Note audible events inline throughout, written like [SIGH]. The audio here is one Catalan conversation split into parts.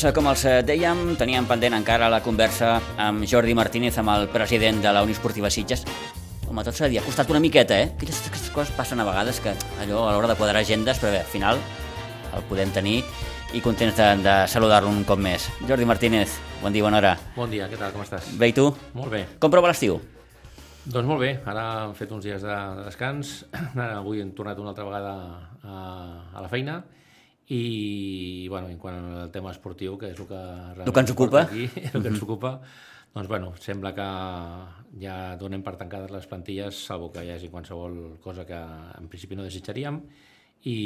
Doncs, com els eh, dèiem, teníem pendent encara la conversa amb Jordi Martínez, amb el president de la Unió Esportiva Sitges. Home, tot s'ha de dir, ha costat una miqueta, eh? Aquestes, aquestes coses passen a vegades que allò a l'hora de quadrar agendes, però bé, al final el podem tenir i contents de, de saludar-lo un cop més. Jordi Martínez, bon dia, bona hora. Bon dia, què tal, com estàs? Bé, i tu? Molt bé. Com prova l'estiu? Doncs molt bé, ara hem fet uns dies de, de descans, [CLEARS THROAT] ara avui hem tornat una altra vegada a, a la feina i, bueno, en quant al tema esportiu, que és el que, el que ens ocupa, aquí, el que ens ocupa, [LAUGHS] doncs, bueno, sembla que ja donem per tancades les plantilles, salvo que hi hagi qualsevol cosa que en principi no desitjaríem, i,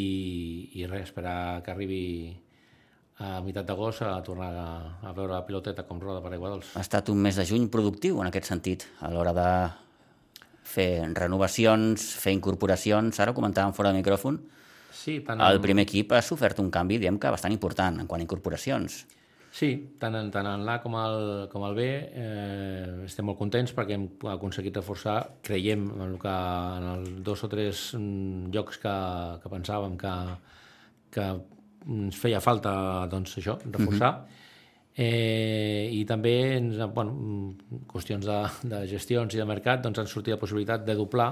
i res, esperar que arribi a meitat d'agost a tornar a, a veure la piloteta com roda per Aiguadols. Ha estat un mes de juny productiu en aquest sentit, a l'hora de fer renovacions, fer incorporacions. Ara comentàvem fora de micròfon. Sí, tant el primer equip ha sofert un canvi, diem que bastant important en quant a incorporacions. Sí, tant en, tant en l'A com, el, com el B eh, estem molt contents perquè hem aconseguit reforçar, creiem en, el que, en els dos o tres mm, llocs que, que pensàvem que, que ens feia falta doncs, això, reforçar. Uh -huh. eh, I també, ens, bueno, qüestions de, de gestions i de mercat, doncs han sortit la possibilitat de doblar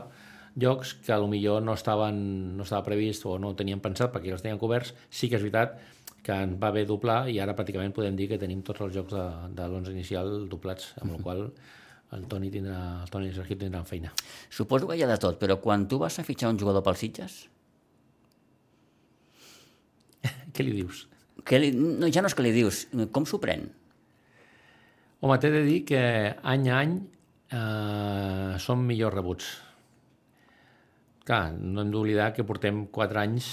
llocs que millor no estaven no estava previst o no teníem pensat perquè els tenien coberts. Sí que és veritat que en va bé doblar i ara pràcticament podem dir que tenim tots els jocs de, de l'11 inicial doblats, amb -huh. la qual el Toni tindrà, el Toni i el Sergi tindran feina. Suposo que hi ha de tot, però quan tu vas a fitxar un jugador pels Sitges, [LAUGHS] què li dius? Que li, no, ja no és que li dius, com s'ho pren? Home, t'he de dir que any a any eh, són millors rebuts. Clar, no hem d'oblidar que portem 4 anys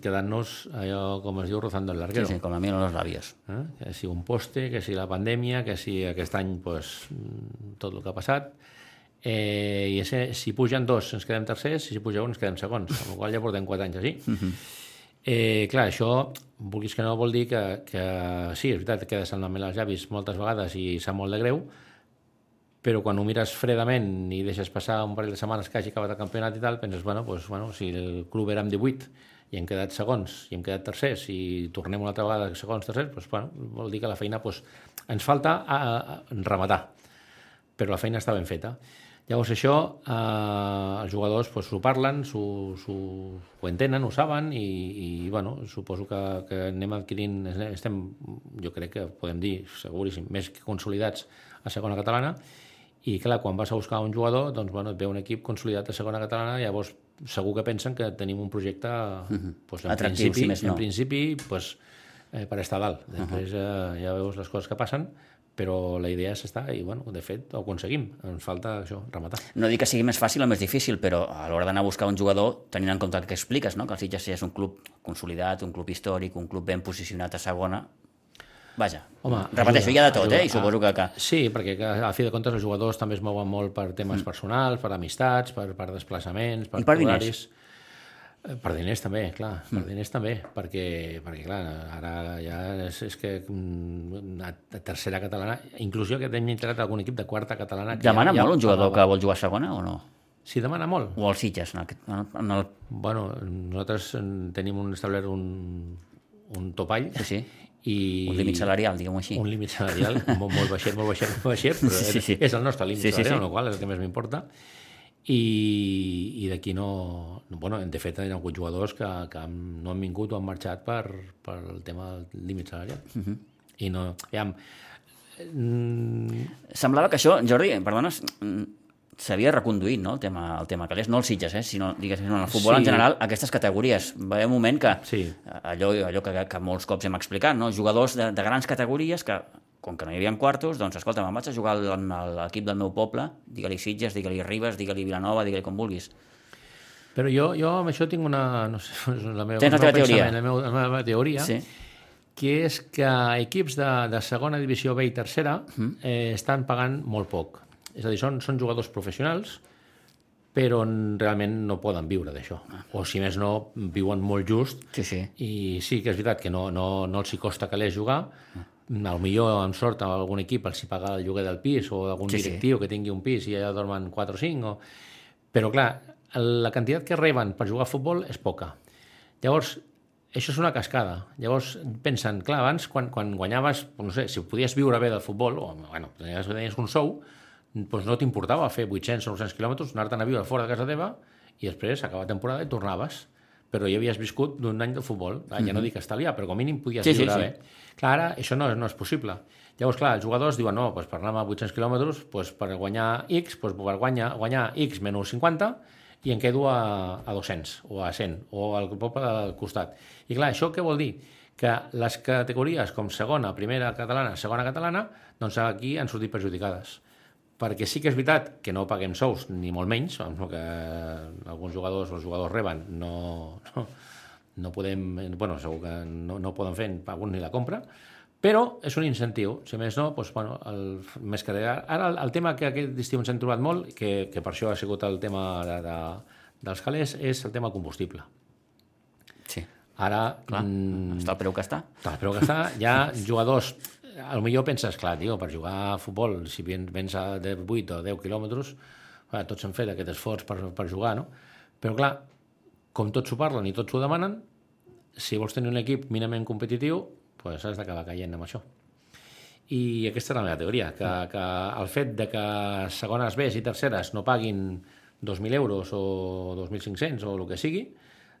quedant-nos allò, com es diu, rozando el larguero. Sí, sí, com a mi en los labios. Eh? Que si un poste, que si la pandèmia, que si aquest any pues, tot el que ha passat. Eh, I ese, si pugen dos ens quedem tercers, i si puja un ens quedem segons, amb la qual ja portem 4 anys així. Uh -huh. Eh, clar, això, vulguis que no, vol dir que, que sí, és veritat, quedes amb la mel als llavis moltes vegades i sap molt de greu, però quan ho mires fredament i deixes passar un parell de setmanes que hagi acabat el campionat i tal, penses, bueno, pues, bueno si el club era amb 18 i hem quedat segons i hem quedat tercers i tornem una altra vegada segons, tercers, pues, bueno, vol dir que la feina pues, ens falta a, a, a rematar, però la feina està ben feta. Llavors això, eh, els jugadors pues, ho parlen, ho, ho entenen, ho saben i, i bueno, suposo que, que anem adquirint, estem, jo crec que podem dir, seguríssim, més que consolidats a segona catalana i clar, quan vas a buscar un jugador, doncs bueno, et ve un equip consolidat a segona catalana, llavors segur que pensen que tenim un projecte uh -huh. pues, en Atractiu, principi, si més no. en principi pues, eh, per estar dalt. Després uh -huh. eh, ja veus les coses que passen, però la idea és estar i, bueno, de fet, ho aconseguim. Ens falta això, rematar. No dic que sigui més fàcil o més difícil, però a l'hora d'anar a buscar un jugador, tenint en compte el que expliques, no? que el Sitges és un club consolidat, un club històric, un club ben posicionat a segona, Vaja, Home, repeteixo, hi ha de tot, ajuda, eh? I suposo que, que... Sí, perquè a fi de comptes els jugadors també es mouen molt per temes mm. personals, per amistats, per, per desplaçaments, per, I per horaris. diners. Eh, per diners també, clar, per mm. diners també, perquè, perquè clar, ara ja és, és que mm, a tercera catalana, inclús jo que hem entrat algun equip de quarta catalana... Que demana ja, molt ja un jugador que vol jugar segona o no? Sí, demana molt. O els Sitges, en el, en el... Bueno, nosaltres tenim un establert un, un topall sí, sí. I... Un límit salarial, diguem-ho així. Un límit salarial, molt, molt baixet, molt baixet, molt baixet, però sí, sí. és el nostre límit sí, salarial, sí, sí. el qual és el que més m'importa i, i d'aquí no, no... Bueno, de fet, hi ha hagut jugadors que, que no han vingut o han marxat per, per el tema del límit salarial. Uh -huh. I no... Ja, mm... Semblava que això, Jordi, perdona, s'havia reconduït, no?, el tema, el tema calés, no els Sitges, eh, sinó, diguéssim, en el futbol sí. en general, aquestes categories. Va haver un moment que, sí. allò, allò que, que molts cops hem explicat, no?, jugadors de, de grans categories que com que no hi havia quartos, doncs escolta, me'n vaig a jugar amb l'equip del meu poble, digue-li Sitges, digue-li Ribes, digue-li Vilanova, digue-li com vulguis. Però jo, jo amb això tinc una... No sé, [LAUGHS] la meva, Tens la teva teoria. La meva, la meva teoria, sí. que és que equips de, de segona divisió B i tercera mm. eh, estan pagant molt poc. És a dir, són, són jugadors professionals, però realment no poden viure d'això. Ah. O si més no, viuen molt just. Sí, sí. I sí que és veritat que no, no, no els hi costa calés jugar, ah al millor amb sort a algun equip els hi paga el lloguer del pis o algun sí, directiu sí. que tingui un pis i allà dormen 4 o 5 o... però clar, la quantitat que reben per jugar a futbol és poca llavors això és una cascada. Llavors, pensen, clar, abans, quan, quan guanyaves, no sé, si podies viure bé del futbol, o, bueno, tenies, tenies un sou, doncs no t'importava fer 800 o 900 quilòmetres, anar-te'n a viure fora de casa teva, i després, acaba la temporada, i tornaves. Però ja havies viscut d'un any de futbol. Ah, ja no dic estalviar, però com a mínim podies Sí, sí, viure sí. bé. Clar, ara això no, no és possible. Llavors, clar, els jugadors diuen, no, doncs per anar a 800 quilòmetres, doncs per guanyar X, doncs per guanyar, guanyar X menys 50, i em quedo a, a 200, o a 100, o al poble del costat. I clar, això què vol dir? Que les categories com segona, primera catalana, segona catalana, doncs aquí han sortit perjudicades. Perquè sí que és veritat que no paguem sous, ni molt menys, el que alguns jugadors o els jugadors reben, no, no, no podem, bueno, segur que no, no poden fer, alguns ni la compra, però és un incentiu, si més no, doncs, bueno, el, més que ara, ara el, el tema que aquest estiu ens hem trobat molt, que, que per això ha sigut el tema de, de, dels calés, és el tema combustible. Sí, Ara, clar, mm, està el preu que està. Clar, però que està, hi ha [LAUGHS] jugadors... A lo millor penses, clar, tio, per jugar a futbol, si vens, a de 8 o 10 quilòmetres, clar, tots han fet aquest esforç per, per jugar, no? Però clar, com tots s'ho parlen i tots s'ho demanen, si vols tenir un equip mínimament competitiu, pues has d'acabar caient amb això. I aquesta és la meva teoria, que, que el fet de que segones Bs i terceres no paguin 2.000 euros o 2.500 o el que sigui,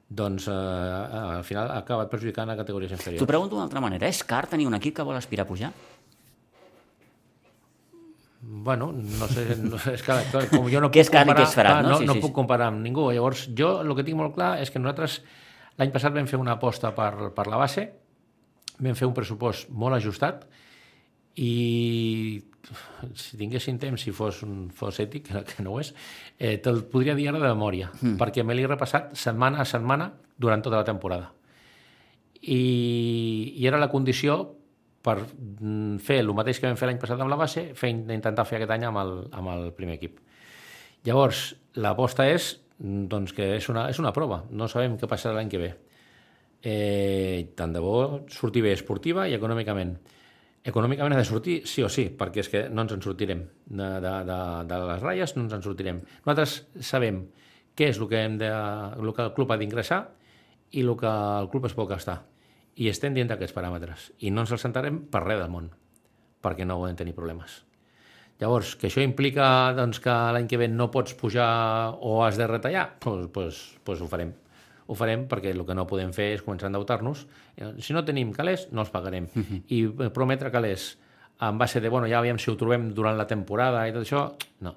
doncs eh, al final ha acabat perjudicant a categories inferiors. T'ho pregunto d'una altra manera. És car tenir un equip que vol aspirar a pujar? Bueno, no sé, no sé és que clar, com jo no [LAUGHS] puc comparar, farat, clar, no? no, Sí, no sí, puc sí. comparar amb ningú. Llavors, jo el que tinc molt clar és que nosaltres l'any passat vam fer una aposta per, per la base, vam fer un pressupost molt ajustat i si tinguessin temps, si fos, un, fos ètic, [LAUGHS] que, no ho és, eh, te'l podria dir ara de memòria, mm. perquè me l'he repassat setmana a setmana durant tota la temporada. I, i era la condició per mm, fer el mateix que vam fer l'any passat amb la base, fer, intentar fer aquest any amb el, amb el primer equip. Llavors, l'aposta és mm, doncs, que és una, és una prova, no sabem què passarà l'any que ve. Eh, tant de bo sortir bé esportiva i econòmicament. Econòmicament ha de sortir sí o sí, perquè és que no ens en sortirem. De, de, de, de les ratlles no ens en sortirem. Nosaltres sabem què és el que, hem de, el, que el club ha d'ingressar i el que el club es pot gastar. I estem dient aquests paràmetres. I no ens els sentarem per res del món, perquè no volem tenir problemes. Llavors, que això implica doncs, que l'any que ve no pots pujar o has de retallar, doncs, doncs, doncs ho farem. Ho farem perquè el que no podem fer és començar a endeutar-nos. Eh, Si no tenim calés, no els pagarem. Uh -huh. I eh, prometre calés en base de, bueno, ja aviam si ho trobem durant la temporada i tot això, no.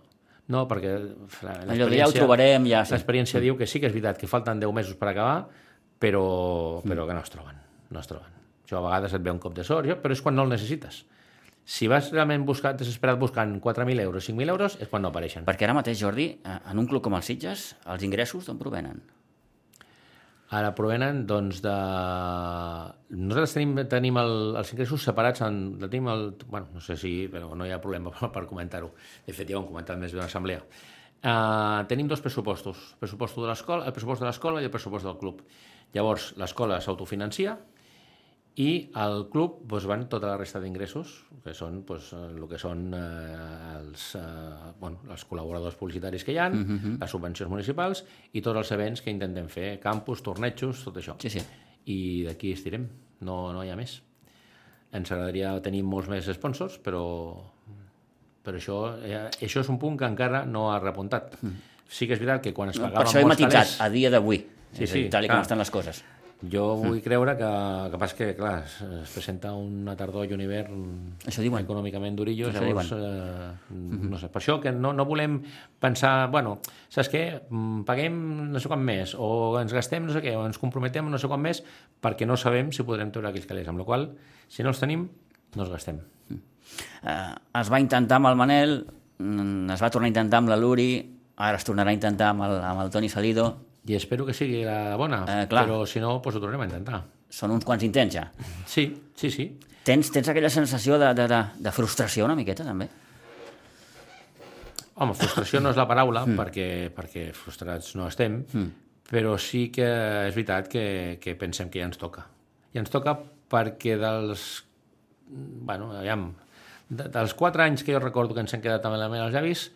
No, perquè Allò de ja ho l'experiència- trobarem, ja... Sí. L'experiència diu que sí que és veritat que falten 10 mesos per acabar, però, però que no es troben. No es troben. Això a vegades et ve un cop de sort, jo, però és quan no el necessites. Si vas realment buscat, desesperat buscant 4.000 euros, 5.000 euros, és quan no apareixen. Perquè ara mateix, Jordi, eh, en un club com el Sitges, els ingressos d'on provenen? Ara provenen, doncs, de... Nosaltres tenim, tenim el, els ingressos separats, en, tenim el... Bueno, no sé si... però no hi ha problema per, [LAUGHS] per comentar-ho. De fet, ja ho hem comentat més d'una assemblea. Uh, tenim dos pressupostos, pressupost de l'escola, el pressupost de l'escola i el pressupost del club. Llavors, l'escola s'autofinancia i al club doncs, van tota la resta d'ingressos, que són doncs, el que són eh, els, eh, bueno, els col·laboradors publicitaris que hi ha, uh -huh. les subvencions municipals i tots els events que intentem fer, campus, tornejos, tot això. Sí, sí. I d'aquí estirem, no, no hi ha més. Ens agradaria tenir molts més sponsors, però, però això, eh, això és un punt que encara no ha repuntat. Sí que és veritat que quan es No, pagaven per això he matitzat, calés- a dia d'avui. Sí, sí, tal com estan les coses. Jo vull creure que, que pas que, clar, es, es presenta una tardor i un hivern Això diuen. econòmicament durillos, Això llavors, eh, no sé, per això que no, no volem pensar, bueno, saps què, Mm, paguem no sé quan més, o ens gastem no sé què, o ens comprometem no sé quan més, perquè no sabem si podrem treure aquells calés, amb la qual si no els tenim, no els gastem. Eh, es va intentar amb el Manel, mm, es va tornar a intentar amb la Luri, ara es tornarà a intentar amb el, amb el Toni Salido. I espero que sigui la bona, Eh, clar. però si no, doncs ho tornarem a intentar. Són uns quants intents ja. Sí, sí, sí. Tens, tens aquella sensació de, de, de, de frustració una miqueta, també? Home, frustració no és la paraula, [LAUGHS] mm. perquè, perquè frustrats no estem, mm. però sí que és veritat que, que pensem que ja ens toca. I ens toca perquè dels... Bueno, aviam, de, dels quatre anys que jo recordo que ens han quedat amb la meva als llavis,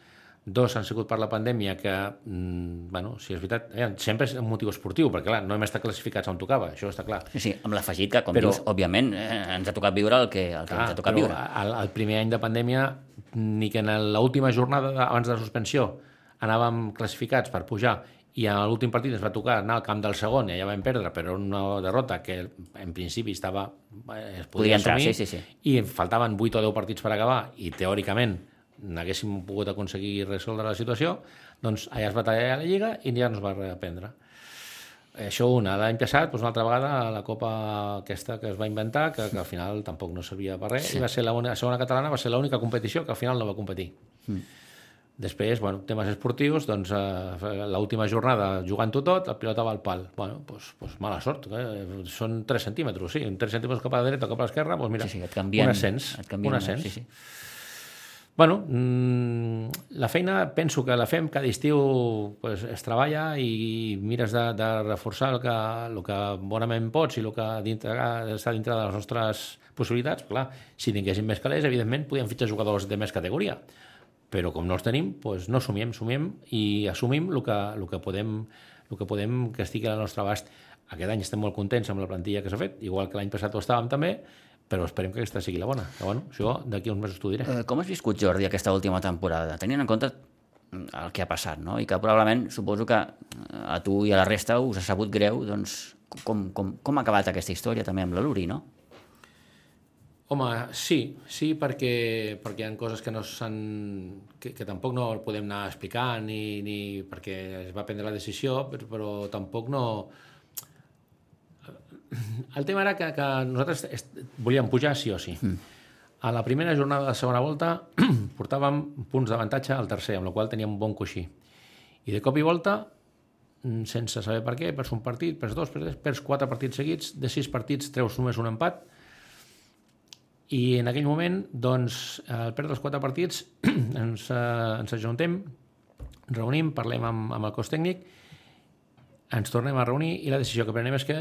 dos han sigut per la pandèmia que, mm, bueno, si és veritat, eh, sempre és un motiu esportiu, perquè clar, no hem estat classificats on tocava, això està clar. Sí, amb l'afegit que, com Però- dius, òbviament, eh, ens ha tocat viure el que, el que ens ha tocat viure. El, el primer any de pandèmia, ni que en l'última jornada abans de la suspensió anàvem classificats per pujar i a l'últim partit ens va tocar anar al camp del segon i allà vam perdre, però una derrota que en principi estava, eh, es Podia podia, entrar, assumir, sí, sí, sí. i faltaven 8 o 10 partits per acabar i teòricament n'haguéssim pogut aconseguir resoldre la situació, doncs allà es va tallar la Lliga i ja no es va reprendre. Això una. L'any passat, doncs una altra vegada, la Copa aquesta que es va inventar, que, que al final tampoc no servia per res, sí. i va ser la, la segona catalana va ser l'única competició que al final no va competir. Mm. Després, bueno, temes esportius, doncs eh, l'última jornada jugant-ho tot, el pilota va al pal. Bueno, doncs, doncs mala sort, eh? són 3 centímetres, sí, 3 centímetres cap a la dreta o cap a l'esquerra, doncs mira, Sí, sí, et canvien, un ascens, et canvien, un ascens. Sí, sí. Bueno, mmm, la feina penso que la fem cada estiu pues, es treballa i mires de, de reforçar el que, el que bonament pots i el que dintre, està dintre de les nostres possibilitats. Clar, si tinguéssim més calés, evidentment, podríem fitxar jugadors de més categoria. Però com no els tenim, pues, no sumiem, sumiem i assumim el que, el que, podem, el que podem que estigui al nostre abast. Aquest any estem molt contents amb la plantilla que s'ha fet, igual que l'any passat ho estàvem també, però esperem que aquesta sigui la bona. Que, bueno, això d'aquí uns mesos t'ho diré. Eh, com has viscut, Jordi, aquesta última temporada? Tenint en compte el que ha passat, no? I que probablement suposo que eh, a tu i a la resta us ha sabut greu, doncs com, com, com ha acabat aquesta història també amb la Luri, no? Home, sí, sí, perquè, perquè hi ha coses que no s'han... Que, que tampoc no podem anar explicant ni, ni perquè es va prendre la decisió, però, però tampoc no... El tema era que, que nosaltres volíem pujar sí o sí. Mm. A la primera jornada de la segona volta [CLEARS THROAT] portàvem punts d'avantatge al tercer, amb la qual teníem un bon coixí. I de cop i volta, mm, sense saber per què, perds un partit, perds dos, perds, tres, perds quatre partits seguits, de sis partits treus només un empat, i en aquell moment, doncs, al perdre els quatre partits, [CLEARS THROAT] ens, eh, ens ajuntem, reunim, parlem amb, amb el cos tècnic, ens tornem a reunir i la decisió que prenem és que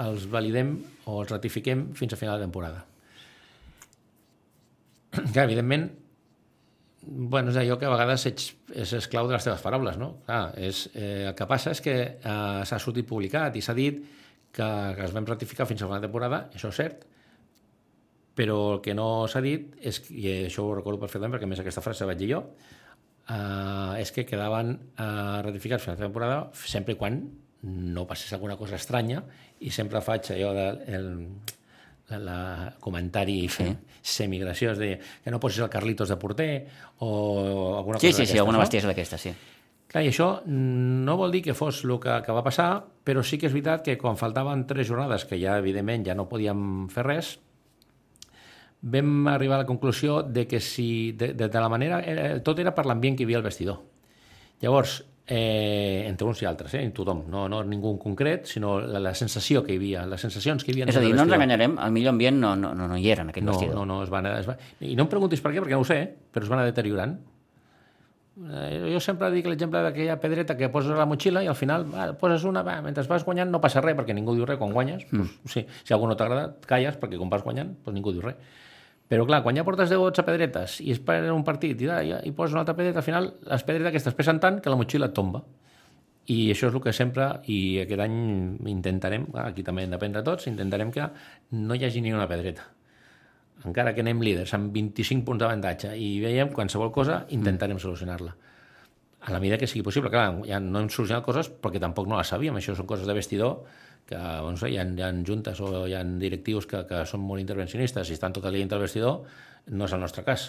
els validem o els ratifiquem fins a final de temporada. [CLEARS THROAT] Clar, evidentment, bueno, és allò que a vegades ets, és esclau de les teves paraules, no? Clar, és, eh, el que passa és que eh, s'ha sortit publicat i s'ha dit que, que es vam ratificar fins a final de temporada, això és cert, però el que no s'ha dit és, i això ho recordo perfectament perquè més aquesta frase vaig dir jo uh, és que quedaven uh, ratificats fins a la temporada sempre quan no passés alguna cosa estranya i sempre faig allò de el, la, la comentari sí. semigració, és a dir, que no posis el Carlitos de porter o alguna Sí, cosa sí, sí, alguna no? bestiesa d'aquesta, sí. Clar, i això no vol dir que fos el que, que va passar, però sí que és veritat que quan faltaven tres jornades, que ja evidentment ja no podíem fer res, vam arribar a la conclusió de que si, de, de, de la manera... Eh, tot era per l'ambient que hi havia al vestidor. Llavors, eh, entre uns i altres, eh, en tothom, no, no ningú en concret, sinó la, la sensació que hi havia, les sensacions que hi havia És a dir, no ens enganyarem, el millor ambient no, no, no, no hi era en aquell No, vestidor. no, no, es van, es van... I no em preguntis per què, perquè no ho sé, però es van anar deteriorant. Eh, jo sempre dic l'exemple d'aquella pedreta que poses a la motxilla i al final va, poses una, va, mentre vas guanyant no passa res, perquè ningú diu res quan guanyes. Mm. Pues, sí, si algú no t'agrada, calles, perquè quan vas guanyant, pues ningú diu res. Però clar, quan ja portes 10 o 12 pedretes i es per un partit i, i, i poses una altra pedreta, al final les pedretes aquestes pesen tant que la motxilla et tomba. I això és el que sempre, i aquest any intentarem, aquí també hem d'aprendre tots, intentarem que no hi hagi ni una pedreta. Encara que anem líders amb 25 punts d'avantatge i veiem qualsevol cosa, intentarem solucionar-la. A la mida que sigui possible. Clar, ja no hem solucionat coses perquè tampoc no les sabíem. Això són coses de vestidor que no sé, hi, ha, hi ha juntes o hi ha directius que, que són molt intervencionistes i estan tot el dia dintre el vestidor, no és el nostre cas.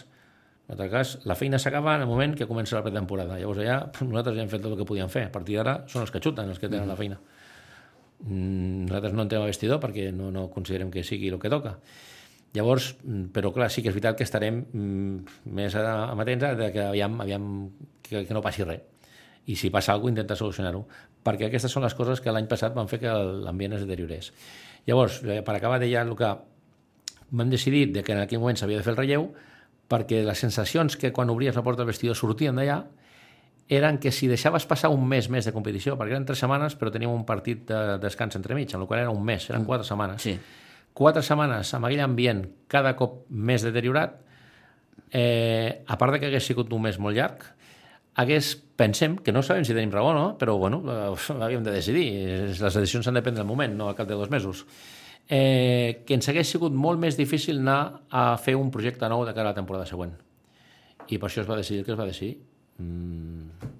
En el cas, la feina s'acaba en el moment que comença la pretemporada. Llavors allà nosaltres ja hem fet tot el que podíem fer. A partir d'ara són els que xuten els que tenen la feina. Mm, Nosaltres no entrem al vestidor perquè no, no considerem que sigui el que toca. Llavors, mm, però clar, sí que és veritat que estarem mm, més a- amatents a que aviam, aviam que, que no passi res. I si passa alguna cosa, intenta solucionar-ho. Perquè aquestes són les coses que l'any passat van fer que l'ambient es deteriorés. Llavors, eh, per acabar de ja el que vam decidir de que en aquell moment s'havia de fer el relleu perquè les sensacions que quan obries la porta del vestidor sortien d'allà eren que si deixaves passar un mes més de competició, perquè eren tres setmanes però teníem un partit de descans entremig, amb la qual era un mes, eren quatre setmanes. Sí. Quatre setmanes amb aquell ambient cada cop més deteriorat, eh, a part de que hagués sigut un mes molt llarg, hagués, pensem, que no sabem si tenim raó o no, però bueno, [LAUGHS] eh, havíem de decidir. Les decisions s'han de prendre al moment, no al cap de dos mesos. Eh, que ens hagués sigut molt més difícil anar a fer un projecte nou de cara a la temporada següent. I per això es va decidir que es va decidir. Mm,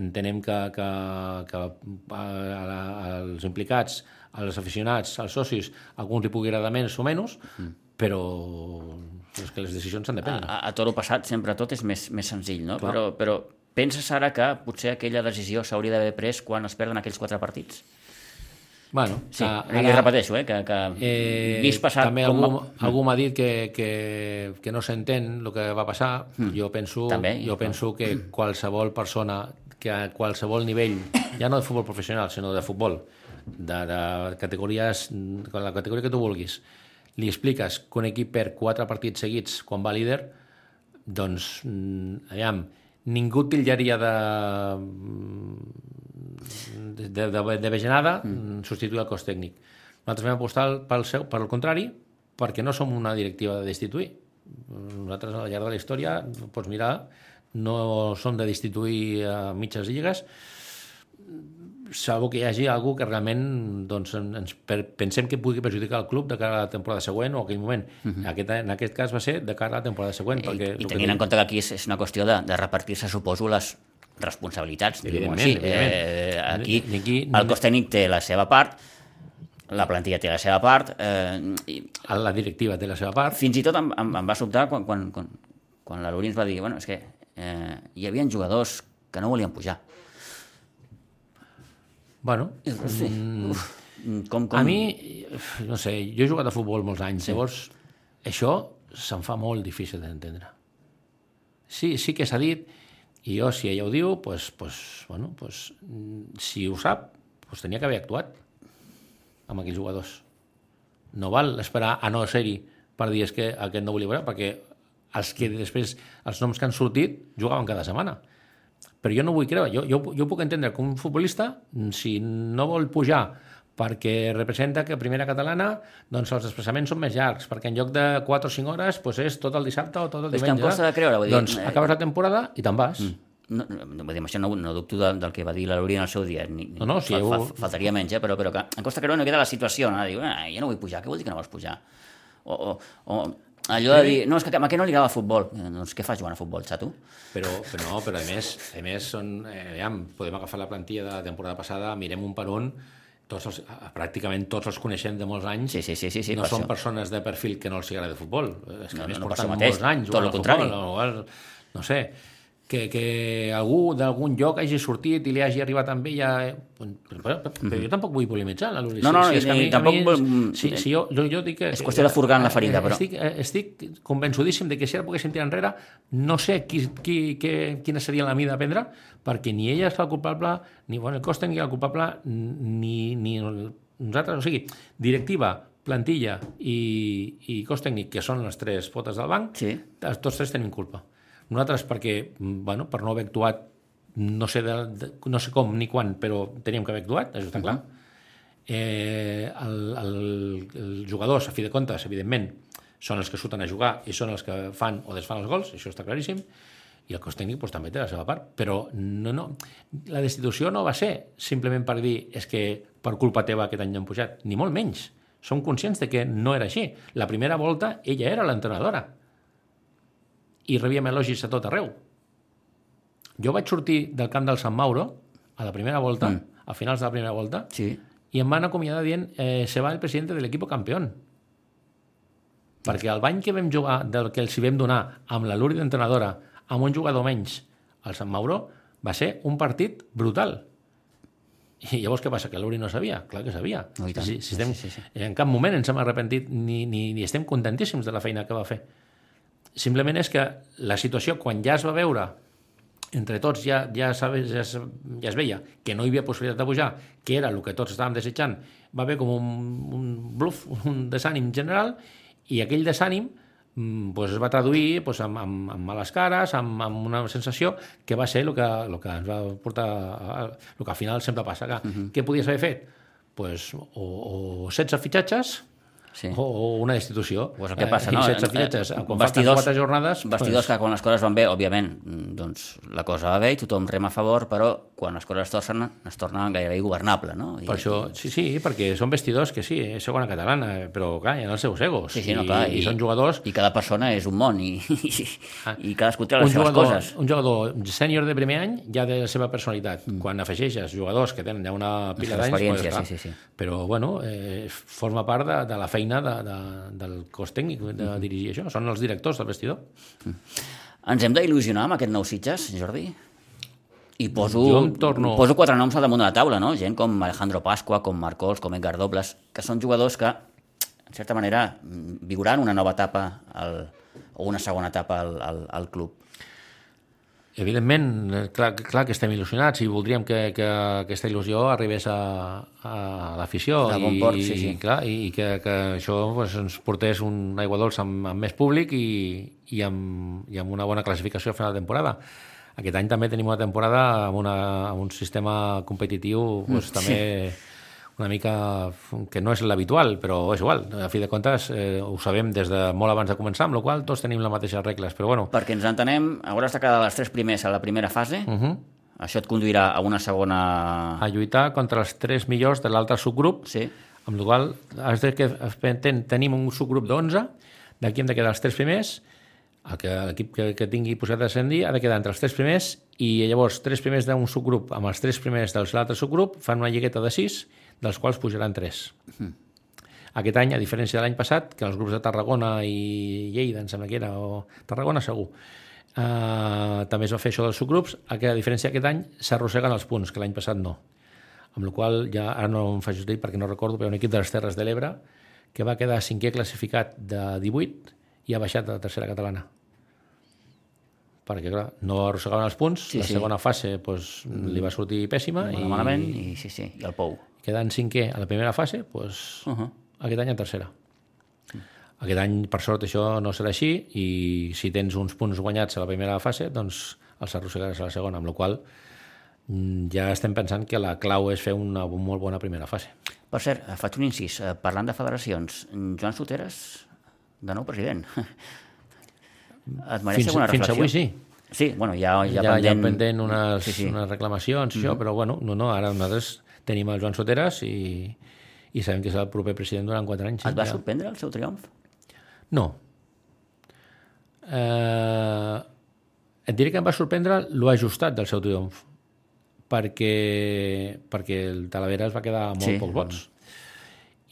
entenem que, que, que a, a, als implicats, als aficionats, als socis, a alguns li pugui agradar més o menys, mm. però és que les decisions s'han de prendre. A, a toro passat sempre tot és més, més senzill, no? Però, però penses ara que potser aquella decisió s'hauria d'haver pres quan es perden aquells quatre partits? Bueno, sí, ara, i repeteixo, eh, que, que eh, vist passat... També algú, va... algú m'ha dit que, que, que no s'entén el que va passar. Mm. Jo penso, també, jo penso que qualsevol persona que a qualsevol nivell, ja no de futbol professional, sinó de futbol, de, de categories, la categoria que tu vulguis, li expliques que un equip per quatre partits seguits quan va líder, doncs, mm, aviam, ningú titllaria de, de, de, de vegenada mm. substituir el cos tècnic. Nosaltres vam apostar pel, seu, per el contrari, perquè no som una directiva de destituir. Nosaltres, al llarg de la història, pots mirar, no som de destituir a mitges lligues, salvo que hi hagi algú que realment doncs, ens per, pensem que pugui perjudicar el club de cara a la temporada següent o aquell moment. Uh. -huh. aquest, en aquest cas va ser de cara a la temporada següent. I, perquè, i tenint que en compte que aquí és, és una qüestió de, de repartir-se, suposo, les responsabilitats, diguem així. Eh, aquí, aquí el cos tècnic té la seva part, la plantilla té la seva part... Eh, i, la directiva té la seva part. Fins i tot em, em, em va sobtar quan, quan, quan, quan la Lourins va dir bueno, és que eh, hi havia jugadors que no volien pujar Bueno, [LAUGHS] sí. mm, com, com... A mi, no sé, jo he jugat a futbol molts anys, sí. llavors això se'm fa molt difícil d'entendre. Sí, sí que s'ha dit, i jo, si ella ho diu, pues, pues, bueno, pues, si ho sap, pues tenia que haver actuat amb aquells jugadors. No val esperar a no ser-hi per dir és que aquest no volia veure, perquè els que després, els noms que han sortit, jugaven cada setmana però jo no vull creure. Jo, jo, jo puc entendre que un futbolista, si no vol pujar perquè representa que a primera catalana doncs els desplaçaments són més llargs, perquè en lloc de 4 o 5 hores doncs és tot el dissabte o tot el diumenge. És que em costa de creure. Vull dir, doncs eh... acabes la temporada i te'n vas. Mm. No, no, vull dir, això no, no dubto de, del que va dir la Lorina al seu dia. Ni, no, no, si fa, fa, faltaria menys, eh? però, però que em costa creure no queda la situació. No? Diu, ah, jo no vull pujar, què vol dir que no vols pujar? O, o, o allò de dir, no, és que a què no li agrada el futbol. Eh, doncs què fas jugant a futbol, xato? Però, però no, però a més, a més són, eh, ja, podem agafar la plantilla de la temporada passada, mirem un per un, tots els, pràcticament tots els coneixem de molts anys. Sí, sí, sí, sí, sí no per són això. persones de perfil que no els agrada el futbol. És que no, a més no, no porten mateix, molts anys tot el contrari. Futbol, no, no sé, que, que algú d'algun lloc hagi sortit i li hagi arribat amb ella... Però, però, però jo tampoc vull polemitzar la Luli. No, no, si, si, és que a mi, tampoc... A mi, si, si jo, jo, jo dic que... És qüestió de furgar en la ferida, però... Estic, estic convençudíssim de que si ara poguéssim tirar enrere, no sé qui, qui, qui, quina seria la mida a prendre, perquè ni ella és el culpable, ni bueno, el cos tècnic el culpable, ni, ni nosaltres, o sigui, directiva, plantilla i, i cos tècnic, que són les tres potes del banc, sí. tots tres tenim culpa. Nosaltres perquè, bueno, per no haver actuat, no sé, de, de, no sé com ni quan, però teníem que haver actuat, això està clar. Uh -huh. eh, el, el, els jugadors, a fi de comptes, evidentment, són els que surten a jugar i són els que fan o desfan els gols, això està claríssim, i el cos tècnic pues, també té la seva part, però no, no, la destitució no va ser simplement per dir és que per culpa teva aquest any no hem pujat, ni molt menys. Som conscients de que no era així. La primera volta ella era l'entrenadora i rebíem elogis a tot arreu. Jo vaig sortir del camp del Sant Mauro a la primera volta, mm. a finals de la primera volta, sí. i em van acomiadar dient eh, se va el president de l'equip campió. Perquè el bany que vam jugar, del que els hi vam donar amb la Luri d'entrenadora, amb un jugador menys al Sant Mauro, va ser un partit brutal. I llavors què passa? Que l'Uri no sabia? Clar que sabia. No, si, si estem, sí, sí, sí. En cap moment ens hem arrepentit ni, ni, ni estem contentíssims de la feina que va fer. Simplement és que la situació, quan ja es va veure entre tots ja, ja, sabes, ja, es, ja es veia que no hi havia possibilitat de pujar, que era el que tots estàvem desitjant, va haver com un, un bluff, [LAUGHS] un desànim general, i aquell desànim mm, pues, es va traduir pues, amb, amb, amb males cares, amb, amb una sensació que va ser el que, el que ens va portar, a, el que al final sempre passa. Que, uh -huh. Què podies haver fet? Pues, o, o 16 fitxatges, Sí. o, o una destitució. Pues el que passa, Eh, no? Eh, fitxatges. eh, Quan falten quatre jornades... Vestidors que quan les coses van bé, òbviament, mm, doncs la cosa va bé i tothom rema a favor, però quan les coses es tornen, es tornen gairebé governable, no? I, Per això, sí, sí, perquè són vestidors que sí, és segona catalana, però clar, hi ha els seus egos. Sí, sí, no, clar, I, i, són jugadors... I cada persona és un món i, [LAUGHS] i, i cadascú té les seves jugador, coses. un jugador sènior de primer any ja té la seva personalitat. Mm. Quan afegeixes jugadors que tenen ja una pila d'anys... Clar. sí, sí, sí. Però, bueno, eh, forma part de, de la feina de, de, del cos tècnic de Mm-hmm. dirigir això. Són els directors del vestidor. Ens hem d'il·lusionar amb aquest nou Sitges, Jordi? I poso, Jo torno- poso quatre noms al damunt de la taula, no? Gent com Alejandro Pasqua, com Marcos, com Edgar Dobles, que són jugadors que, en certa manera, mm, viuran una nova etapa al, o una segona etapa al, al, al club. Evidentment, eh, clar, clar que estem il·lusionats i voldríem que, que aquesta il·lusió arribés a, a l'afició A bon i, port, sí, sí. clar, i que, que això pues, ens portés un aigua dolça amb, amb més públic i, i, amb, i amb una bona classificació a final de temporada. Aquest any també tenim una temporada amb, una, amb un sistema competitiu pues, Mm, també una mica que no és l'habitual, però és igual. A fi de comptes, eh, ho sabem des de molt abans de començar, amb la qual tots tenim les mateixes regles. Però bueno, Perquè ens entenem, hauràs de quedar les tres primers a la primera fase, uh -huh. això et conduirà a una segona... a lluitar contra els tres millors de l'altre subgrup, Sí, amb la qual has de que ten, tenim un subgrup d'11, d'aquí hem de quedar els tres primers, el que l'equip que, que tingui posat a ascendir ha de quedar entre els tres primers i llavors tres primers d'un subgrup amb els tres primers de l'altre subgrup fan una lligueta de sis, dels quals pujaran tres. Aquest any, a diferència de l'any passat, que els grups de Tarragona i Lleida, em sembla que era, o Tarragona segur, eh, també es va fer això dels subgrups, a que a diferència d'aquest any s'arrosseguen els punts, que l'any passat no. Amb la qual ja ara no em faig dir perquè no recordo, però un equip de les Terres de l'Ebre que va quedar cinquè classificat de 18 i ha baixat a la tercera catalana perquè clar, no arrossegaven els punts, Sí, la sí. segona fase doncs, li va sortir pèssima i... i malament, i sí, sí, i el Pou. Quedant cinquè a la primera fase, doncs, Uh -huh. aquest any a tercera. Aquest any, per sort, això no serà així i si tens uns punts guanyats a la primera fase, doncs els arrossegaràs a la segona, amb la qual mm, ja estem pensant que la clau és fer una molt bona primera fase. Per cert, eh, faig un incís. Eh, Parlant de federacions, Joan Soteres, de nou president. [LAUGHS] Et mereix Fins, alguna fins reflexió? avui sí. Sí, bueno, ja, ja, Ja, ja, pendent... ja pendent unes, Sí, sí. unes reclamacions, mm -hmm. això, però bueno, no, no, ara nosaltres tenim el Joan Soteres i, i sabem que és el proper president durant quatre anys. Et va ja. sorprendre el seu triomf? No. Eh, et diré que em va sorprendre l'ajustat del seu triomf, perquè, perquè el Talavera es va quedar amb molt Sí. pocs vots.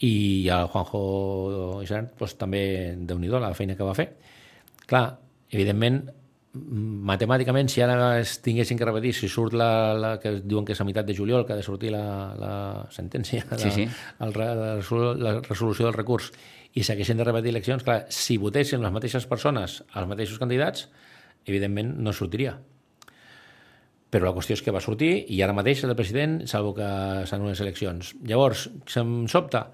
I el Juanjo Isern doncs, també, déu nhi la feina que va fer. Clar, evidentment, matemàticament, si ara es tinguessin que repetir, si surt la, la que diuen que és a meitat de juliol, que ha de sortir la, la sentència, Sí, la, sí. el, re- la, resolu- la resolució del recurs, i s'haguessin de repetir eleccions, clar, si votessin les mateixes persones als mateixos candidats, evidentment no sortiria. Però la qüestió és que va sortir i ara mateix el president, salvo que s'han unes eleccions. Llavors, se'm sobta,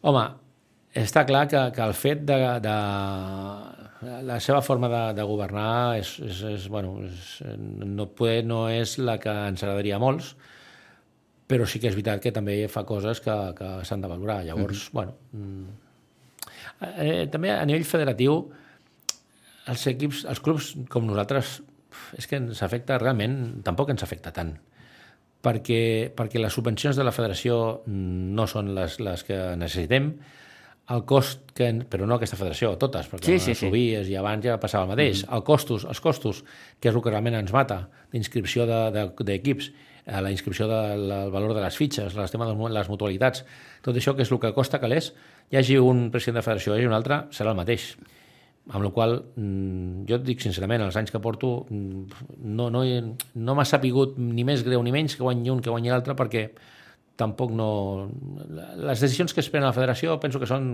home, està clar que, que el fet de, de la seva forma de, de governar és, és, és, bueno, és, no, poder, no és la que ens agradaria a molts, però sí que és veritat que també fa coses que, que s'han de valorar. Llavors, mm -hmm. bueno... Eh, també a nivell federatiu, els equips, els clubs com nosaltres, és que ens afecta realment, tampoc ens afecta tant perquè, perquè les subvencions de la federació no són les, les que necessitem, el cost que, però no aquesta federació, totes, perquè Sí, sí, sí. Sobies i abans ja passava el mateix. Mm. El costos, els costos, que és el que realment ens mata, d'inscripció d'equips, de, d'equips, eh, la inscripció del de, valor de les fitxes, el tema de les mutualitats, tot això que és el que costa calés, hi hagi un president de federació i un altre, serà el mateix. Amb la qual mm, jo et dic sincerament, els anys que porto mm, no, no, he- no m'ha sapigut ni més greu ni menys que guanyi un que guanyi l'altre perquè tampoc no... Les decisions que es prenen a la federació penso que són...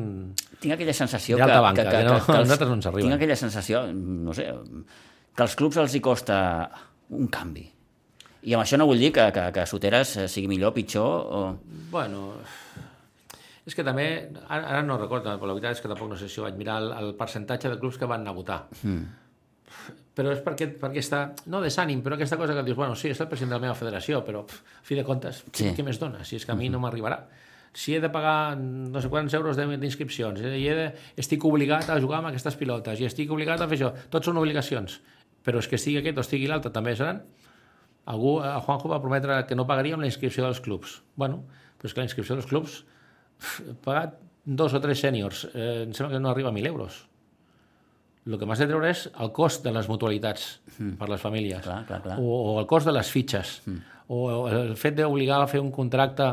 Tinc aquella sensació que, banca, que, que no- a nosaltres no ens arriben. Tinc aquella sensació, no sé, que als clubs els hi costa un canvi. I amb això no vull dir que, que, que Soteres eh, sigui millor, pitjor... O... Bueno, és que també, ara, ara no recordo, però la veritat és que tampoc no sé si vaig mirar el, el percentatge de clubs que van anar a votar. Mm. Però és perquè, perquè està, no desànim, però aquesta cosa que dius, bueno, sí, és el president de la meva federació, però pff, a fi de comptes, Sí. què més dona? Si és que a mi no m'arribarà. si he de pagar no sé quants euros de- d'inscripcions, i he de, estic obligat a jugar amb aquestes pilotes, i estic obligat a fer això, tots són obligacions, però és que estigui aquest o estigui l'altre també seran, algú, a Juanjo va prometre que no pagaríem la inscripció dels clubs. Bueno, però és que la inscripció dels clubs pagat dos o tres sèniors, eh, em sembla que no arriba a 1.000 euros. El que m'has de treure és el cost de les mutualitats mm. per les famílies. Clar, clar, clar. O, o el cost de les fitxes. Mm. O el fet d'obligar a fer un contracte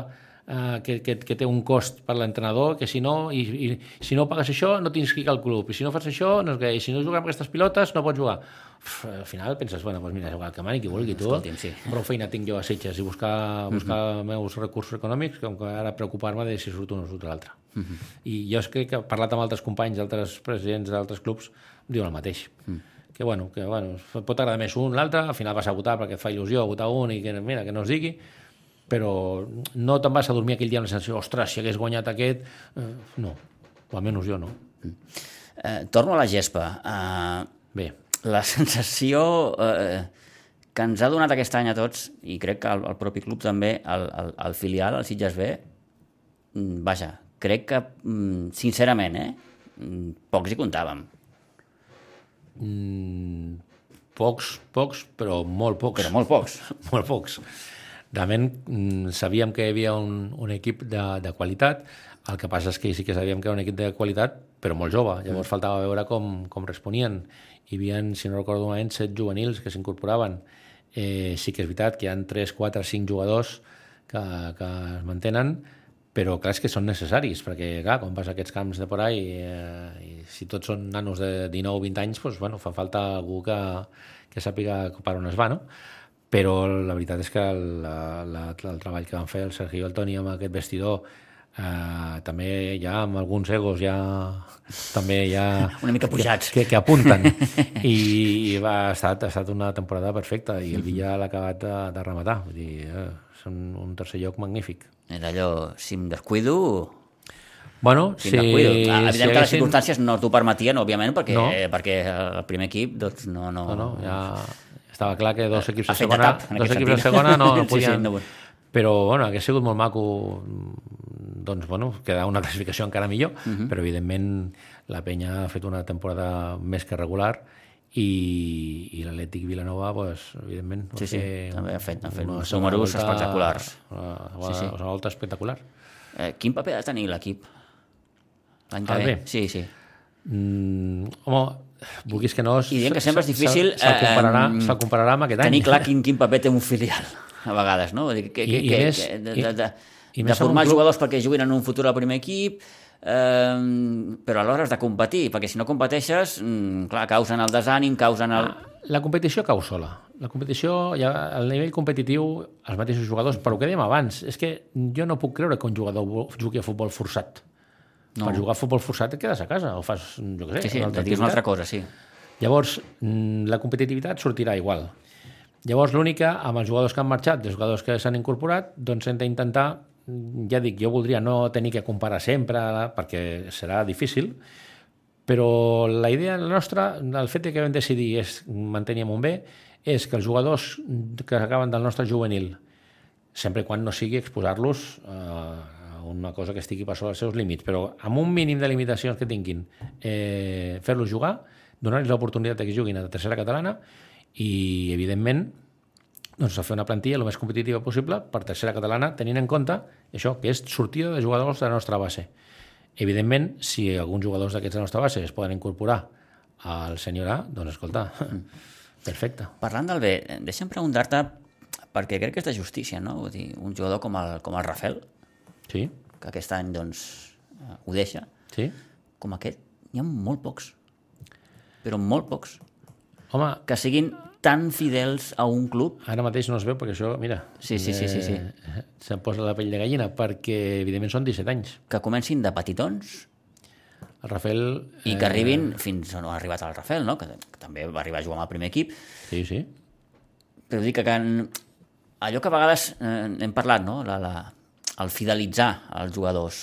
eh, que, que, que té un cost per l'entrenador, que si no, i, i, si no pagues això no t'inscric al club, i si no fas això, no és que, i si no jugues amb aquestes pilotes no pots jugar. Uf, al final penses, bueno, doncs mira, igual que mani qui vulgui tu, Escolti'm, sí. prou feina tinc jo a Sitges i buscar, buscar mm -hmm. meus recursos econòmics com que ara preocupar-me de si surt un o surt l'altre. Mm -hmm. I jo crec que he parlat amb altres companys, altres presidents d'altres clubs, diuen el mateix. Mm. Que, bueno, que bueno, pot agradar més un l'altre, al final vas a votar perquè et fa il·lusió votar un i que, mira, que no es digui, però no te'n vas a dormir aquell dia amb la sensació, ostres, si hagués guanyat aquest... Eh, no, o almenys jo no. Eh, torno a la gespa. Eh, Bé, la sensació eh, que ens ha donat aquest any a tots, i crec que el, el propi club també, el, el, el filial, el Sitges B, mm, vaja, crec que, mm, sincerament, eh, mm, pocs hi comptàvem. Mm, pocs, pocs, però molt pocs. Però molt pocs. [LAUGHS] molt pocs. Realment mm, sabíem que hi havia un, un equip de, de qualitat, el que passa és que sí que sabíem que era un equip de qualitat, però molt jove. Llavors faltava veure com, com responien. Hi havia, si no recordo malament, set juvenils que s'incorporaven. Eh, sí que és veritat que hi ha 3, 4, 5 jugadors que, que es mantenen, però clar, és que són necessaris, perquè clar, quan vas a aquests camps de por ahí, eh, i si tots són nanos de 19 o 20 anys, doncs, bueno, fa falta algú que, que sàpiga per on es va, no? Però la veritat és que el, la, el treball que van fer el Sergi i el Toni amb aquest vestidor, eh, també ja amb alguns egos ja també ja [LAUGHS] Una mica pujats. que, que apunten [LAUGHS] i, i va, ha, estat, ha estat una temporada perfecta i el Villa l'ha acabat de, de rematar vull dir, eh, són un tercer lloc magnífic Era allò, si em descuido, bueno, si si, descuido. Si evident que les circumstàncies no t'ho permetien, òbviament, perquè, No. perquè el primer equip doncs, no, no, no, no, ja estava clar que dos equips de segona, tap, dos equips de segona no, no [LAUGHS] Sí, sí, podien... no- Però, bueno, hauria sigut molt maco doncs, bueno, quedar una [LAUGHS] classificació encara millor, uh. -huh. però, evidentment, la penya ha fet una temporada més que regular i, i l'Atlètic Vilanova, pues, evidentment, Sí, sí, també ha fet- ha fet una uns números volta- espectaculars. Una, una, Sí, sí. una volta espectacular. Eh, quin paper ha de tenir l'equip? L'any que El ve? Sí, sí. Mm, home, vulguis que no... I dient que sempre és difícil, Se, se'l compararà, eh, se compararà amb aquest any. Tenir clar [LAUGHS] quin, quin paper té un filial, a vegades, no? Vull dir, que, I- que, i que, més- que, de, i- de, de, i de formar jugadors perquè juguin en un futur al primer equip, eh, però alhora has de competir, perquè si no competeixes, mm, clar, causen el desànim, causen el... La competició cau sola. La competició, ja, al nivell competitiu, els mateixos jugadors, però que dèiem abans, és que jo no puc creure que un jugador jugui a futbol forçat. No. Per jugar a futbol forçat et quedes a casa, o fas, jo què sé, Sí, sí, una altra una altra cosa, sí. Llavors, mm, la competitivitat sortirà igual. Llavors, l'única, amb els jugadors que han marxat, els jugadors que s'han incorporat, doncs hem d'intentar, ja dic, jo voldria no tenir que comparar sempre, perquè serà difícil, però la idea nostra, el fet que vam decidir és mantenir amb un B, és que els jugadors que acaben del nostre juvenil, sempre quan no sigui exposar-los a una cosa que estigui per sobre els seus límits, però amb un mínim de limitacions que tinguin, eh, fer-los jugar, donar-los l'oportunitat que juguin a la tercera catalana i, evidentment, doncs, a fer una plantilla el més competitiva possible per tercera catalana, tenint en compte això, que és sortida de jugadors de la nostra base. Evidentment, si alguns jugadors d'aquests de la nostra base es poden incorporar al senyor A, doncs escolta, [LAUGHS] perfecte. Parlant del B, deixa'm preguntar-te, perquè crec que és de justícia, no? Vull dir, un jugador com el, com el Rafael, Sí, que aquest any doncs, eh, ho deixa, sí. com aquest, n'hi ha molt pocs. Però molt pocs. Home, Que siguin tan fidels a un club. ara mateix no es veu perquè això, mira... Sí, sí, sí, sí, sí. Eh, se'm posa la pell de gallina perquè, evidentment, són 17 anys. que comencin de petitons El Rafael... i que arribin fins on ha arribat el Rafael, no? que, que també va arribar a jugar amb el primer equip, Sí, sí. però dic que, que en, allò que a vegades eh, hem parlat, no? la, la, el fidelitzar els jugadors.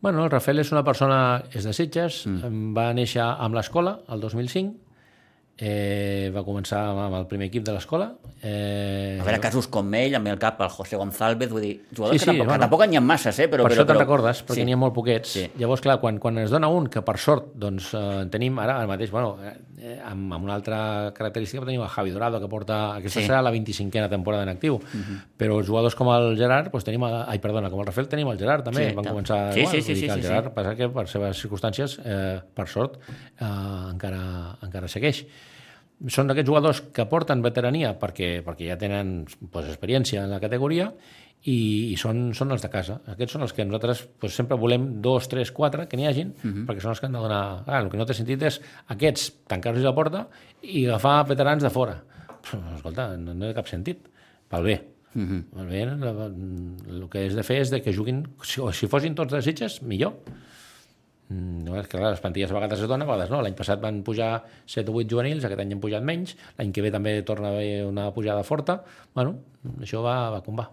Bueno, el Rafael és una persona, és de Sitges, mm. va néixer amb l'escola, el 2005, eh, va començar amb el primer equip de l'escola. Eh, A veure, casos com ell, amb el cap el José González, vull dir, jugadors Sí, que, sí, tampoc, bueno. que tampoc n'hi ha masses, eh? Però, per però, això te'n recordes, perquè sí. n'hi ha molt poquets. Sí. Llavors, clar, quan, quan es dona un, que per sort doncs, eh, tenim ara, ara mateix, bueno, eh, amb, amb una altra característica, tenim el Javi Dorado, que porta, aquesta Sí. serà la 25a temporada en actiu, però jugadors com el Gerard, doncs tenim, a- ai, perdona, com el Rafael, tenim el Gerard també, Sí, van tam- començar sí, igual, sí, sí, sí, que el sí, Gerard, sí. passa que per seves circumstàncies, eh, per sort, eh, encara, encara segueix són d'aquests jugadors que porten veterania perquè, perquè ja tenen pues, experiència en la categoria i, i són, són els de casa. Aquests són els que nosaltres pues, sempre volem dos, tres, quatre que n'hi hagin, uh -huh. perquè són els que han de donar... Ah, el que no té sentit és aquests tancar-los la porta i agafar veterans de fora. Pff, Escolta, no, no té cap sentit. Pel bé. Uh -huh. Pel bé, el, el que és de fer és de que juguin... Si, o si fossin tots de Sitges, millor. Mm, No, és que clar, les plantilles a vegades es donen, a vegades no. L'any passat van pujar 7 o 8 juvenils, aquest any han pujat menys, l'any que ve també torna a haver una pujada forta. Bueno, això va, va com va.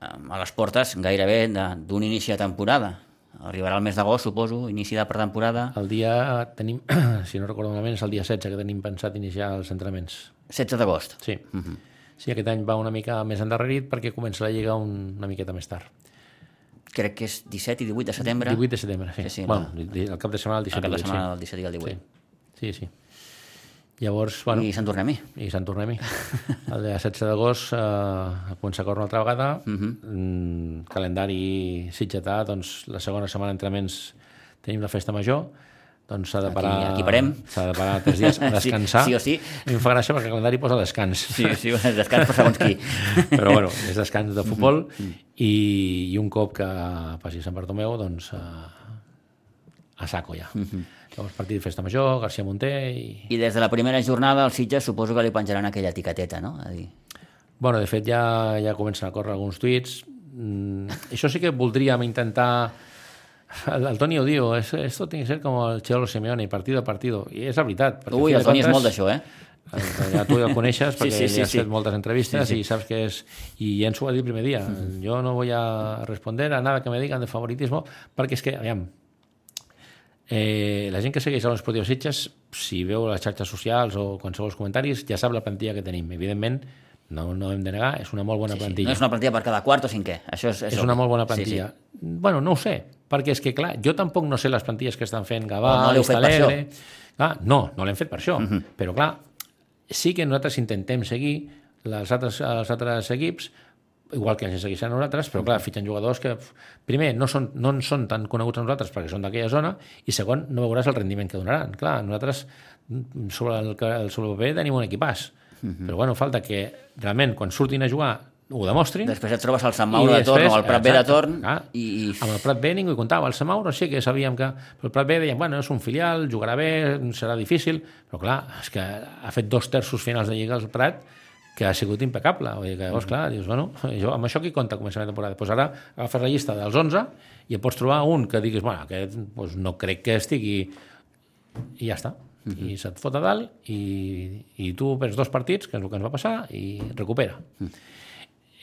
a les portes gairebé d'un inici de temporada. Arribarà el mes d'agost, suposo, inici de pretemporada. El dia tenim, [CLEARS THROAT] si no recordo malament, és el dia 16 que tenim pensat iniciar els entrenaments. 16 d'agost. Sí. Sí, aquest any va una mica més endarrerit perquè comença la Lliga un, una miqueta més tard. Crec que és 17 i 18 de setembre. 18 de setembre, sí. Sí, sí, bueno, no. el cap de setmana el 17 el cap de i 18, setmana del 17 i el 18. Sí, sí. sí. Llavors, bueno, I Sant Tornem-hi. i Sant Tornem-hi. [LAUGHS] El dia 16 d'agost eh, comença a córrer una altra vegada. Uh Mhm. -huh. Calendari sitgetà, doncs la segona setmana d'entrenaments tenim la festa major, doncs s'ha de Aquí- parar... aquí parem. S'ha de parar tres dies a [LAUGHS] Sí, descansar. sí o sí. Mi em fa gràcia perquè el calendari posa descans. Sí, sí, descans per segons qui. [LAUGHS] Però bueno, és descans de futbol Mm-hmm. i, i un cop que passi Sant Bartomeu, doncs a, a saco ja. Mm-hmm. Llavors partit de festa major, García Monter i... I des de la primera jornada als Sitges suposo que li penjaran aquella etiqueteta, no? A dir, Bueno, de fet ja, ja comencen a córrer alguns tuits. Mm, això sí que voldríem intentar... El, el Toni ho diu, es, esto tiene que ser como el Cholo Simeone, partido a partido. I és la veritat. Ui, el Toni és comptes, molt d'això, eh? Eh, Ja tu ja el coneixes perquè sí, sí, ja has sí. fet moltes entrevistes Sí, sí. i saps que és... I ja ens ho va dir el primer dia. Jo no voy a responder a nada que me digan de favoritismo perquè és que, aviam, eh, la gent que segueix a l'Esportiu Sitges, si veu les xarxes socials o qualsevol comentaris, ja sap la plantilla que tenim. Evidentment, no, no hem de negar, és una molt bona Sí, sí. plantilla. No és una plantilla per cada quart o cinquè. Això és, és, És una molt bona Sí, plantilla. Sí, sí. Bueno, no ho sé, perquè és que, clar, jo tampoc no sé les plantilles que estan fent Gavà, Oh, no l'heu fet per Alegre... Clar, no, no l'hem fet per això. Uh -huh. Però, clar, sí que nosaltres intentem seguir les altres, els altres equips igual que ens segueixen a nosaltres, però clar, fitxen jugadors que, primer, no són, no en són tan coneguts a nosaltres perquè són d'aquella zona, i segon, no veuràs el rendiment que donaran. Clar, nosaltres mm, sobre el, sobre el paper tenim un equipàs, però bueno, falta que realment quan surtin a jugar ho demostrin, Després et trobes al Sant Mauro de torn o al Prat B de torn clar, i, amb el Prat B ningú hi comptava, el Samauro sí que sabíem que però el Prat B deien, bueno, és un filial, jugarà bé, serà difícil, però clar, és que ha fet dos terços finals de Lliga al Prat que ha sigut impecable. Vull dir que llavors, clar, dius, bueno, jo, amb això qui compta començament de temporada? Doncs ara agafes la llista dels 11 i et pots trobar un que diguis, bueno, aquest doncs no crec que estigui... I ja està. I se't fot a dalt i, i tu perds dos partits, que és el que ens va passar, i recupera.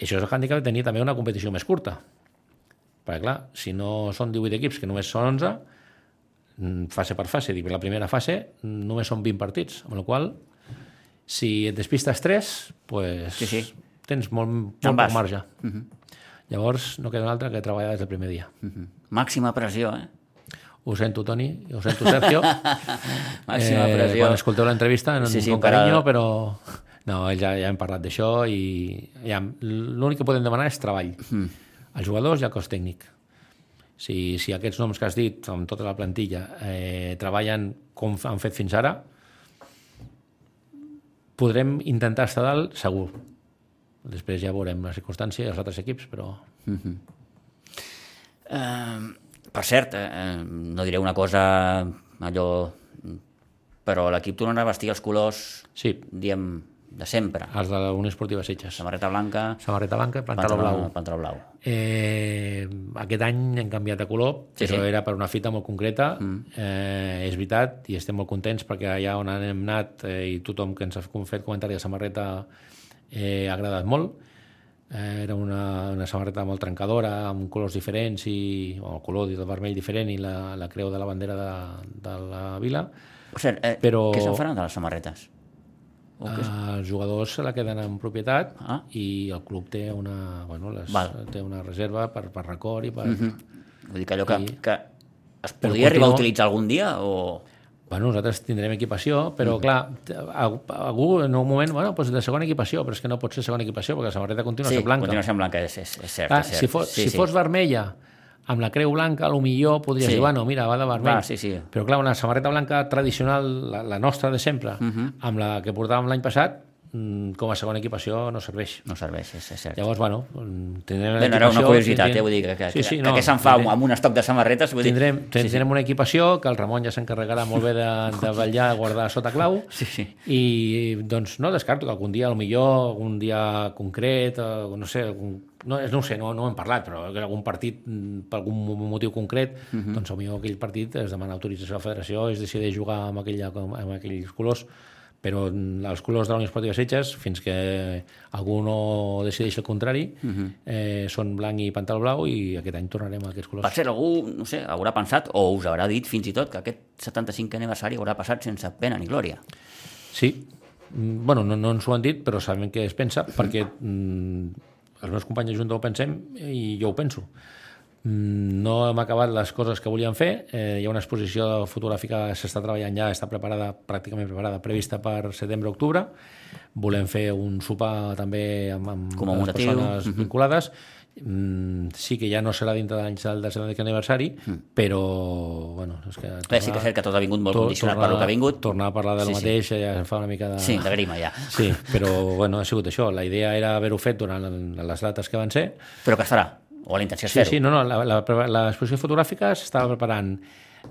Això és el hàndicap de tenir també una competició més curta. Perquè, clar, si no són 18 equips, que només són 11, mm, fase per fase, dic, la primera fase només són 20 partits, amb la qual si et despistes 3, pues, Sí, sí. tens molt, molt poc marge. Llavors no queda un altre que treballar des del primer dia. màxima pressió, eh? Ho sento, Toni, ho sento, Sergio. [LAUGHS] Màxima pressió. Quan escolteu l'entrevista, Sí, sí, sí, encara- carinyo, però... No, ja, ja hem parlat d'això i ja, l'únic que podem demanar és treball. Mm. Els jugadors i el cos tècnic. Si, si aquests noms que has dit, amb tota la plantilla, eh, treballen com han fet fins ara, podrem intentar estar dalt, segur. Després ja veurem la circumstància i els altres equips, però... Eh, per cert, eh, no diré una cosa allò... Però l'equip tornarà a vestir els colors, Sí, diem, de sempre. els de la Unió Esportiva Sitges. Samarreta blanca, Samarreta blanca, pantaló blau. pantaló blau. Eh, aquest any hem canviat de color, Sí, sí, però sí. era per una fita molt concreta. Mm. Eh, és veritat, i estem molt contents perquè allà on hem anat eh, i tothom que ens ha fet comentari de samarreta eh, ha agradat molt. Era una, una samarreta molt trencadora, amb colors diferents, i, o el color del vermell diferent i la, la creu de la bandera de, de la vila. Per cert, eh, Però- què se'n faran de les samarretes? O és? Eh, els jugadors se la queden en propietat Ah. i el club té una, bueno, les, Val. Mhm. té una reserva per, per record i per... Mm -hmm. Vull dir que allò que, I- que es Però podria arribar a utilitzar algun dia o... Bueno, nosaltres tindrem equipació, però Mhm. clar, algú, en un moment, bueno, doncs de segona equipació, però és que no pot ser segona equipació perquè la samarreta continua sí, sent blanca. continua sent blanca, és, és, és cert. Clar, és cert. si, fos, sí, si sí. fos vermella amb la creu blanca, a lo millor podries Sí. dir, bueno, mira, va de vermell. Va, sí, sí. Però clar, una samarreta blanca tradicional, la, la nostra de sempre, Mhm. amb la que portàvem l'any passat, mm, com a segona equipació no serveix. No serveix, és, és cert. Llavors, bueno, mm, tindrem Bé, no era una curiositat, tindrem- eh? vull dir que, que, Sí, sí, que, no, que se'n fa tindrem- amb un estoc de samarretes, vull dir... Tindrem, tindrem una equipació que el Ramon ja s'encarregarà molt bé de, de vetllar, guardar sota clau [LAUGHS] Sí, sí. i doncs no descarto que algun dia, millor algun dia concret, o, no sé, algun, no, no ho sé, no, no ho hem parlat, però que algun partit, mm, per algun motiu concret, uh -huh. doncs potser aquell partit es demana autorització a la federació, es decideix jugar amb, aquella, amb aquells colors, però els colors de la Unió Esportiva Sitges, fins que algú no decideix el contrari, uh -huh. eh, són blanc i pantaló blau i aquest any tornarem a aquests colors. Per cert, algú, no sé, haurà pensat, o us haurà dit fins i tot, que aquest 75 aniversari haurà passat sense pena ni glòria. Sí, Mm, bueno, no, no ens ho han dit, però sabem què es pensa, perquè mm, els meus companys de Junta ho pensem i jo ho penso. Mm, No hem acabat les coses que volíem fer, eh, hi ha una exposició fotogràfica que s'està treballant ja, està preparada, pràcticament preparada, prevista per setembre-octubre. Volem fer un sopar també amb, amb les Commemoratiu. persones vinculades. Mm, sí que ja no serà dintre de l'any del 70 aniversari, però bueno, és que... Bé, sí que és cert que tot ha vingut molt to- condicionat per lo que ha vingut. Tornar a parlar del Sí, sí, sí. mateix ja fa una mica de... Sí, de grima ja. Sí, però bueno, ha sigut això. La idea era haver-ho fet durant les dates que van ser. Però que es farà, o la intenció és Sí, fer-ho. sí, no, no, l'exposició fotogràfica s'estava preparant.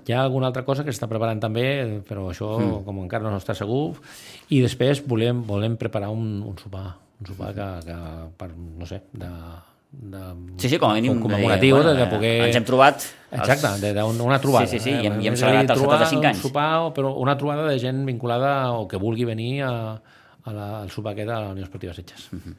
Hi ha alguna altra cosa que s'està preparant també, però això, mm. com encara no està segur. I després volem, volem preparar un, un sopar, un sopar que, que per, no sé, de, de Sí, sí, com a mínim... un commemoratiu, bueno, de, de eh, poder... Ens hem trobat... Exacte, de, de, una trobada. Sí, sí, sí, i hem- i hem celebrat els trobar 75 anys. Un sopar, però una trobada de gent vinculada o que vulgui venir a, a la, al sopar aquest a la Unió Esportiva Sitges. Mm -hmm.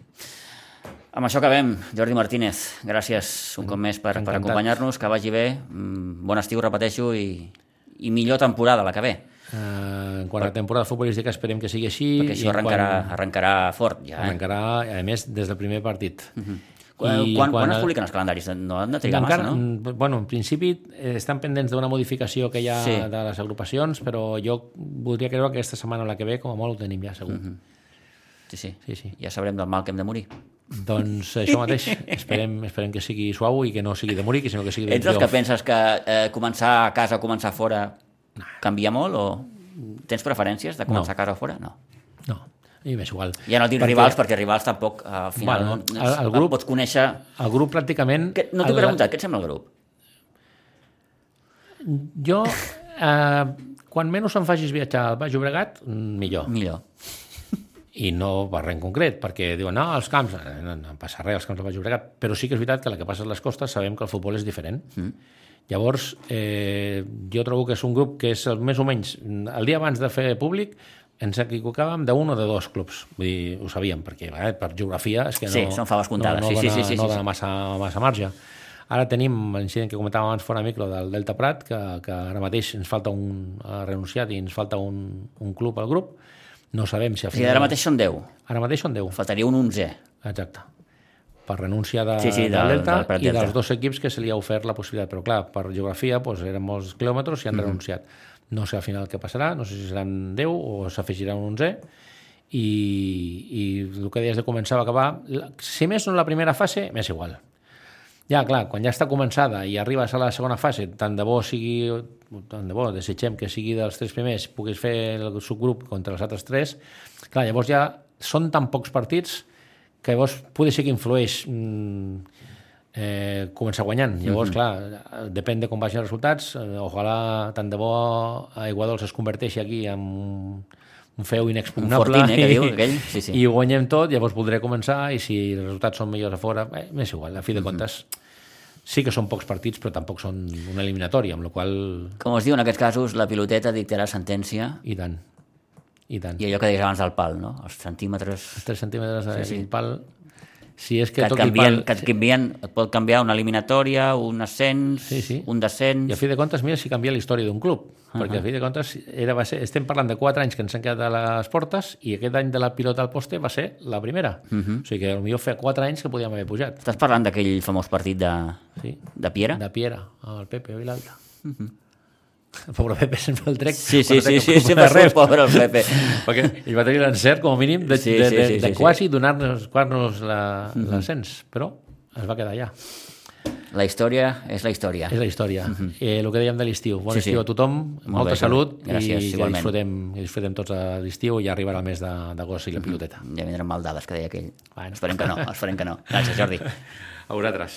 Amb això acabem. Jordi Martínez, gràcies un cop més per, per acompanyar-nos, que vagi bé. Mm, Bon estiu, repeteixo, i, i millor temporada la que ve, Uh, en quant a temporada futbolística esperem que sigui així. perquè això i en arrencarà, Quan, arrencarà fort ja. Eh? arrencarà, a més, des del primer partit. Uh -huh. Quan, quan, quan es publiquen els calendaris? No han de trigar massa, no? mm, Bueno, en principi eh, estan pendents d'una modificació que hi ha Sí. de les agrupacions, però jo voldria creure que aquesta setmana o la que ve, com a molt, ho tenim ja segur. Uh -huh. Sí, sí, Sí, sí. Ja sabrem del mal que hem de morir. Doncs això mateix, esperem, esperem que sigui suau i que no sigui de morir, sinó que sigui de Ets dels que penses que eh, començar a casa o començar fora canvia molt o tens preferències de començar No. a casa o fora? No. No, mi m'és igual. Ja no dic Perquè rivals, perquè rivals tampoc eh, al final Bueno, no, el- el grup- pots conèixer... El grup pràcticament... Que, no t'he el- preguntat, què et sembla el grup? Jo, eh, quan menys em facis viatjar al Baix Llobregat, mm, millor. Millor. I no per res en concret, perquè diuen, no, els camps, no, no passa res als camps del Baix Llobregat, però sí que és veritat que la que passa a les costes sabem que el futbol és diferent. Mm. Llavors, eh, jo trobo que és un grup que és el, més o menys, el dia abans de fer públic, ens equivocàvem d'un o de dos clubs. Vull dir, ho sabíem, perquè eh, per geografia és que no, Sí, són faves comptades. no, no Sí, sí, dona, sí, sí, no dona massa, massa marge. Ara tenim l'incident que comentàvem abans fora micro del Delta Prat, que, que ara mateix ens falta un renunciat i ens falta un, un club al grup. No sabem si al O sigui, ara mateix són 10. Ara mateix són 10. Faltaria un 11. Exacte. Per renúncia de, Sí, sí, del, del- Delta del Prat i dels dos equips que se li ha ofert la possibilitat. Però clar, per geografia doncs, eren molts quilòmetres i han renunciat. No sé al final què passarà, no sé si seran 10 o s'afegirà un 11 i, i el que deies de començar o acabar, si més no la primera fase, m'és igual. Ja, clar, quan ja està començada i arribes a la segona fase, tant de bo sigui, tant de bo, desitgem que sigui dels tres primers, puguis fer el subgrup contra els altres tres, clar, llavors ja són tan pocs partits que llavors potser sí que influeix mm, eh, començar guanyant. Llavors, clar, depèn de com vagin els resultats. Eh, ojalà, tant de bo, Aigua Dols es converteixi aquí en un, feu inexpugnable Un eh, que diu [LAUGHS] aquell. Sí, sí. i ho guanyem tot, llavors voldré començar i si els resultats són millors a fora, eh, m'és igual, a fi de comptes sí que són pocs partits però tampoc són una eliminatòria, amb la qual Com es diu en aquests casos, la piloteta dictarà sentència i tant, i tant. i allò que deies abans del pal, no? Els centímetres... 3 centímetres de Sí, sí. pal si és que, Que et, canvien, pal... que et, canvien, et pot canviar una eliminatòria, un ascens, Sí, sí. un descens... I a fi de comptes, mira si canvia la història d'un club, uh -huh. perquè a fi de comptes era, va ser, estem parlant de 4 anys que ens han quedat a les portes i aquest any de la pilota al poste va ser la primera. Uh -huh. O sigui que potser fa 4 anys que podíem haver pujat. Estàs parlant d'aquell famós partit de, Sí. de Piera? De Piera, el Pepe Vilalta. Uh -huh. El [LAUGHS] pobre Pepe sempre el trec. Sí, sí, sí, sí, sí, ser res. pobre el Pepe. perquè ell va tenir l'encert, com a mínim, de, Sí, sí, de, sí, de, sí, de, sí, de sí. quasi donar-nos donar la- l'ascens, però es va quedar allà. La història és la història. És la història. eh, el que dèiem de l'estiu. Bon Sí, sí. estiu a tothom, molta bé, salut gràcies, i que igualment. disfrutem, que disfrutem tots a l'estiu i ja arribarà el mes d'agost i la piloteta. Ja vindran mal dades, que deia aquell. Bueno. Esperem que no, esperem que no. Gràcies, Jordi. [LAUGHS] A vosaltres.